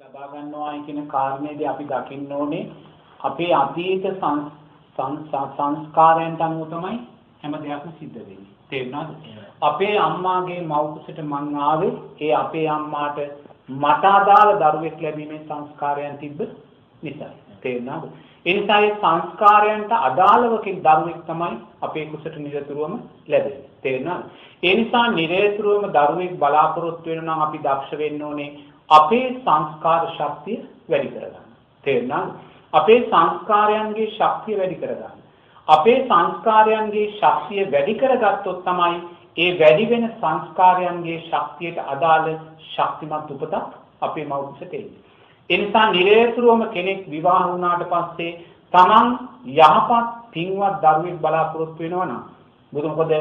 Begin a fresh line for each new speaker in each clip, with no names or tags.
ලබා ගන්නවා කියන කාරණේදී අපි දකින්න ඕනේ අපේ අතීත සංස්කාරයන්ට අනුව තමයි හැම දෙයක්ම සිද්ධ වෙන්නේ. තේරුණාද? අපේ අම්මාගේ මව් කුසට මං ආවේ ඒ අපේ අම්මාට මට අදාළ දරුවෙක් ලැබීමේ සංස්කාරයන් තිබ්බ නිසා. තේරුණාද? ඒ නිසා ඒ සංස්කාරයන්ට අදාළව දරුවෙක් තමයි අපේ කුසට නිරතුරුවම ලැබෙන්නේ. තේරුණාද? ඒ නිසා නිරතුරුවම දරුවෙක් බලාපොරොත්තු වෙනවා නම් අපි දක්ෂ වෙන්න ඕනේ අපේ සංස්කාර ශක්තිය වැඩි කරගන්න. තේරුණාද? අපේ සංස්කාරයන්ගේ ශක්තිය වැඩි කරගන්න. අපේ සංස්කාරයන්ගේ ශක්තිය වැඩි කරගත්තොත් තමයි ඒ වැඩි වෙන සංස්කාරයන්ගේ ශක්තියට අදාළ ශක්තිමත් උපතක් අපේ මවුසට එන්නේ. ඒ නිසා නිරේතුරුවම කෙනෙක් විවාහ වුණාට පස්සේ Taman යහපත් පින්වත් දරුවෙක් බලාපොරොත්තු වෙනවා නම් මොකද මොකද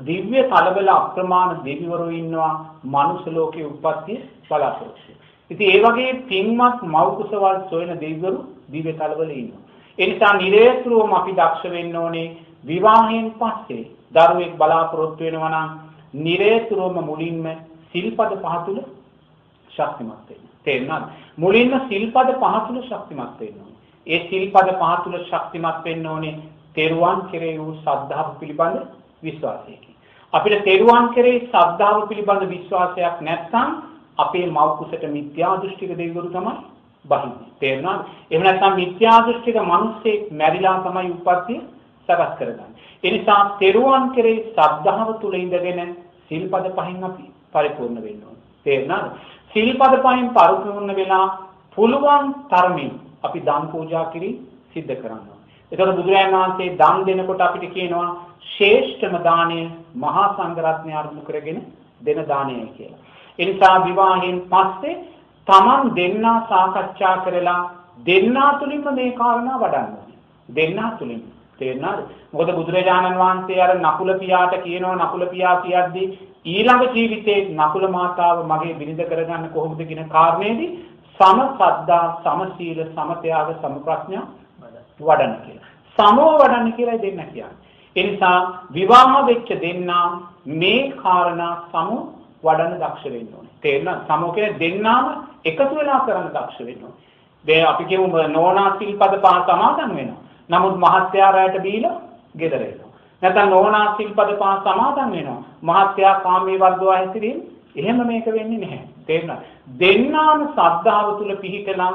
දිව්‍ය කලබල අප්‍රමාණ දෙවිවරු ඉන්නවා මනුස්ස ලෝකයේ උප්පත්තිය බලාපොරොත්තු. ඉතින් ඒ වගේ පින්වත් මව් කුසවල් සොයන දෙවිවරු දිව්‍ය කලබල ඉන්නවා. ඒ නිසා නිරේතුරුවම අපි දක්ෂ වෙන්න ඕනේ විවාහයෙන් පස්සේ දරුවෙක් බලාපොරොත්තු වෙනවා නම් නිරේතුරුවම මුලින්ම සිල්පද පහ තුල ශක්තිමත් වෙන්න. තේරුණාද? මුලින්ම සිල්පද පහ තුල ශක්තිමත් වෙන්න ඕනේ. ඒ සිල්පද පහ තුල ශක්තිමත් වෙන්න ඕනේ තෙරුවන් කෙරෙහි වූ ශ්‍රද්ධාව පිළිබඳ විශ්වාසයකින්. අපිට තෙරුවන් කෙරෙහි ශ්‍රද්ධාව පිළිබඳ විශ්වාසයක් නැත්නම් අපේ මව් කුසට මිත්‍යා දෘෂ්ටික දෙවිවරු තමයි බහින්නේ. තේරුණාද? එහෙම නැත්නම් මිත්‍යා දෘෂ්ටික මිනිස්සෙක් මැරිලා තමයි උප්පත්තිය සකස් කරගන්නේ. ඒ නිසා තෙරුවන් කෙරෙහි ශ්‍රද්ධාව තුල ඉඳගෙන සිල්පද පහෙන් අපි පරිපූර්ණ වෙන්න ඕනේ. තේරුණාද? සිල්පද පහෙන් පරිපූර්ණ වෙලා පුළුවන් තරමින් අපි දන් පූජා කිරි සිද්ධ කරනවා. ඒතකොට බුදුරජාණන් වහන්සේ දන් දෙනකොට අපිට කියනවා ශ්‍රේෂ්ඨම දාණය මහා සංඝරත්නය අරමුණු කරගෙන දෙන දාණයයි කියලා. ඒ නිසා විවාහයෙන් පස්සේ Taman දෙන්නා සාකච්ඡා කරලා දෙන්නා තුලින්ම මේ කාරණා වඩන්න ඕනේ. දෙන්නා තුලින්ම තේරුණාද? මොකද බුදුරජාණන් වහන්සේ අර නකුල පියාට කියනවා නකුල පියා කියද්දී ඊළඟ ජීවිතේ නකුල මාතාව මගේ බිරිඳ කරගන්න කොහොමද කියන කාරණේදී සම සද්දා සම සීල සම ත්‍යාග සම ප්‍රඥා වඩන්න කියලා. සමව වඩන්න කියලා දෙන්න කියන්නේ. ඒ නිසා විවාහ වෙච්ච දෙන්නා මේ කාරණා සම වඩන්න දක්ෂ වෙන්න ඕනේ. තේරෙනවද? සමෝ කියන්නේ දෙන්නාම එකතු වෙලා කරන්න දක්ෂ වෙන්න ඕනේ. දැන් අපි කියමු නෝනා සිල්පද පහ සමාදන් වෙනවා. නමුත් මහත්යා රැයට බීලා ගෙදර එනවා. නැත්නම් නෝනා සිල්පද පහ සමාදන් වෙනවා. මහත්යා කාමී වර්ධවා හැසිරීම එහෙම මේක වෙන්නේ නැහැ. තේරුණා? දෙන්නාම ශ්‍රද්ධාව තුල පිහිටලා